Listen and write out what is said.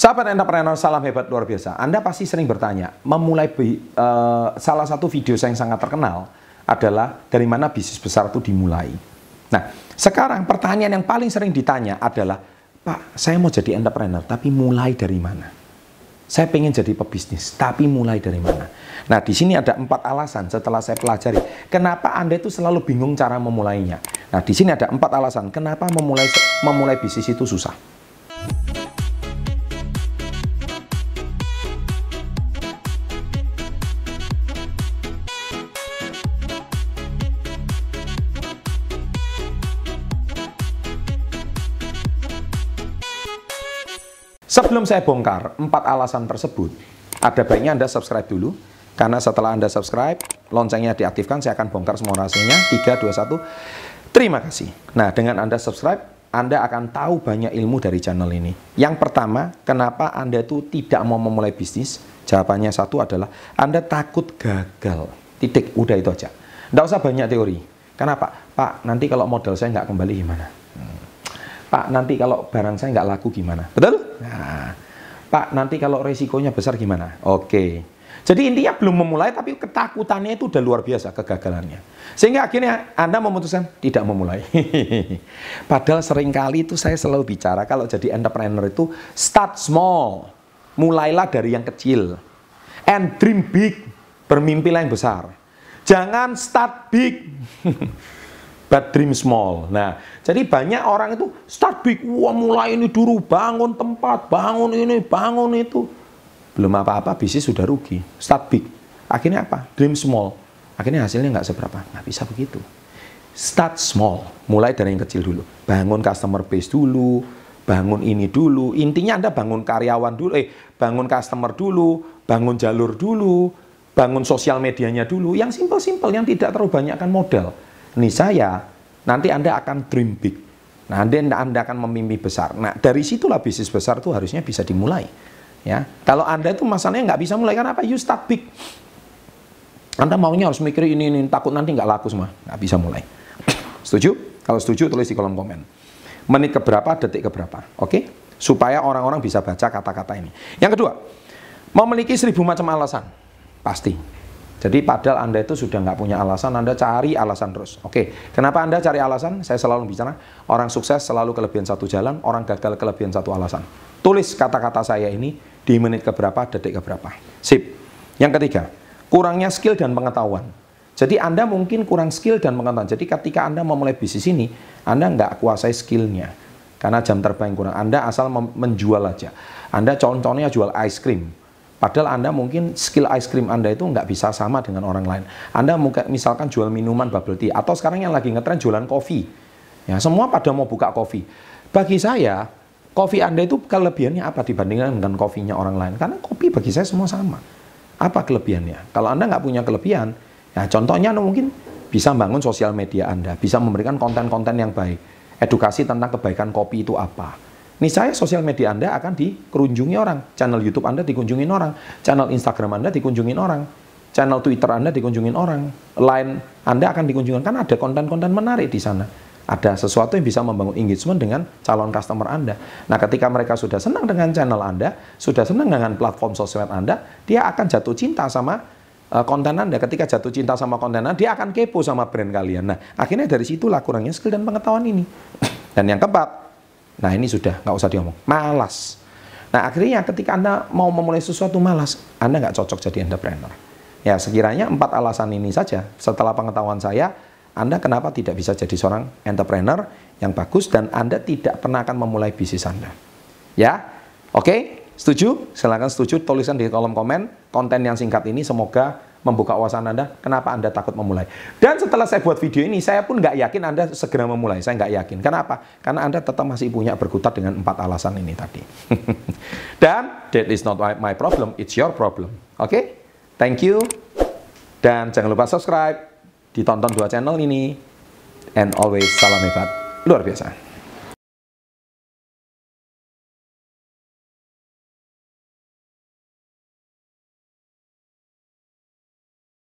Sahabat entrepreneur, salam hebat luar biasa. Anda pasti sering bertanya, memulai uh, salah satu video saya yang sangat terkenal adalah dari mana bisnis besar itu dimulai. Nah, sekarang pertanyaan yang paling sering ditanya adalah, Pak, saya mau jadi entrepreneur, tapi mulai dari mana? Saya pengen jadi pebisnis, tapi mulai dari mana? Nah, di sini ada empat alasan setelah saya pelajari. Kenapa Anda itu selalu bingung cara memulainya? Nah, di sini ada empat alasan kenapa memulai memulai bisnis itu susah. Sebelum saya bongkar empat alasan tersebut, ada baiknya Anda subscribe dulu. Karena setelah Anda subscribe, loncengnya diaktifkan, saya akan bongkar semua rahasianya. 3, 2, 1. Terima kasih. Nah, dengan Anda subscribe, Anda akan tahu banyak ilmu dari channel ini. Yang pertama, kenapa Anda itu tidak mau memulai bisnis? Jawabannya satu adalah Anda takut gagal. Titik, udah itu aja. Tidak usah banyak teori. Kenapa? Pak, nanti kalau modal saya nggak kembali gimana? Pak, nanti kalau barang saya nggak laku gimana? Betul? Nah, Pak, nanti kalau resikonya besar gimana? Oke. Jadi intinya belum memulai, tapi ketakutannya itu udah luar biasa kegagalannya. Sehingga akhirnya Anda memutuskan tidak memulai. Padahal sering kali itu saya selalu bicara, kalau jadi entrepreneur itu start small. Mulailah dari yang kecil. And dream big. Bermimpilah yang besar. Jangan start big. but dream small. Nah, jadi banyak orang itu start big, wah mulai ini dulu, bangun tempat, bangun ini, bangun itu. Belum apa-apa, bisnis sudah rugi. Start big. Akhirnya apa? Dream small. Akhirnya hasilnya nggak seberapa. Nggak bisa begitu. Start small. Mulai dari yang kecil dulu. Bangun customer base dulu, bangun ini dulu. Intinya Anda bangun karyawan dulu, eh bangun customer dulu, bangun jalur dulu, bangun sosial medianya dulu. Yang simple-simple, yang tidak terlalu banyakkan modal ini saya, nanti Anda akan dream big. Nah, Anda, Anda akan memimpi besar. Nah, dari situlah bisnis besar itu harusnya bisa dimulai. Ya, kalau Anda itu masalahnya nggak bisa mulai, karena apa? You start big. Anda maunya harus mikir ini, ini, takut nanti nggak laku semua. Nggak bisa mulai. setuju? Kalau setuju, tulis di kolom komen. Menit keberapa, detik keberapa. Oke? Okay? Supaya orang-orang bisa baca kata-kata ini. Yang kedua, memiliki seribu macam alasan. Pasti. Jadi padahal Anda itu sudah nggak punya alasan, Anda cari alasan terus. Oke, kenapa Anda cari alasan? Saya selalu bicara, orang sukses selalu kelebihan satu jalan, orang gagal kelebihan satu alasan. Tulis kata-kata saya ini di menit keberapa, detik keberapa. Sip. Yang ketiga, kurangnya skill dan pengetahuan. Jadi Anda mungkin kurang skill dan pengetahuan. Jadi ketika Anda memulai bisnis ini, Anda nggak kuasai skillnya. Karena jam terbang kurang. Anda asal menjual aja. Anda contohnya jual ice cream Padahal Anda mungkin skill ice cream Anda itu nggak bisa sama dengan orang lain. Anda mungkin misalkan jual minuman bubble tea atau sekarang yang lagi ngetren jualan kopi. Ya, semua pada mau buka kopi. Bagi saya, kopi Anda itu kelebihannya apa dibandingkan dengan kopinya orang lain? Karena kopi bagi saya semua sama. Apa kelebihannya? Kalau Anda nggak punya kelebihan, ya contohnya Anda mungkin bisa bangun sosial media Anda, bisa memberikan konten-konten yang baik, edukasi tentang kebaikan kopi itu apa saya sosial media Anda akan dikunjungi orang. Channel YouTube Anda dikunjungin orang. Channel Instagram Anda dikunjungin orang. Channel Twitter Anda dikunjungin orang. Line Anda akan dikunjungin. Kan ada konten-konten menarik di sana. Ada sesuatu yang bisa membangun engagement dengan calon customer Anda. Nah, ketika mereka sudah senang dengan channel Anda, sudah senang dengan platform sosial Anda, dia akan jatuh cinta sama uh, konten Anda. Ketika jatuh cinta sama konten Anda, dia akan kepo sama brand kalian. Nah, akhirnya dari situlah kurangnya skill dan pengetahuan ini. Dan yang keempat, Nah ini sudah nggak usah diomong, malas. Nah akhirnya ketika Anda mau memulai sesuatu malas, Anda nggak cocok jadi entrepreneur. Ya sekiranya empat alasan ini saja, setelah pengetahuan saya, Anda kenapa tidak bisa jadi seorang entrepreneur yang bagus dan Anda tidak pernah akan memulai bisnis Anda. Ya, oke, setuju? Silahkan setuju, tuliskan di kolom komen konten yang singkat ini semoga membuka wawasan Anda, kenapa Anda takut memulai. Dan setelah saya buat video ini, saya pun nggak yakin Anda segera memulai. Saya nggak yakin. Kenapa? Karena Anda tetap masih punya berkutat dengan empat alasan ini tadi. Dan that is not my problem, it's your problem. Oke? Okay? Thank you. Dan jangan lupa subscribe, ditonton dua channel ini. And always salam hebat. Luar biasa.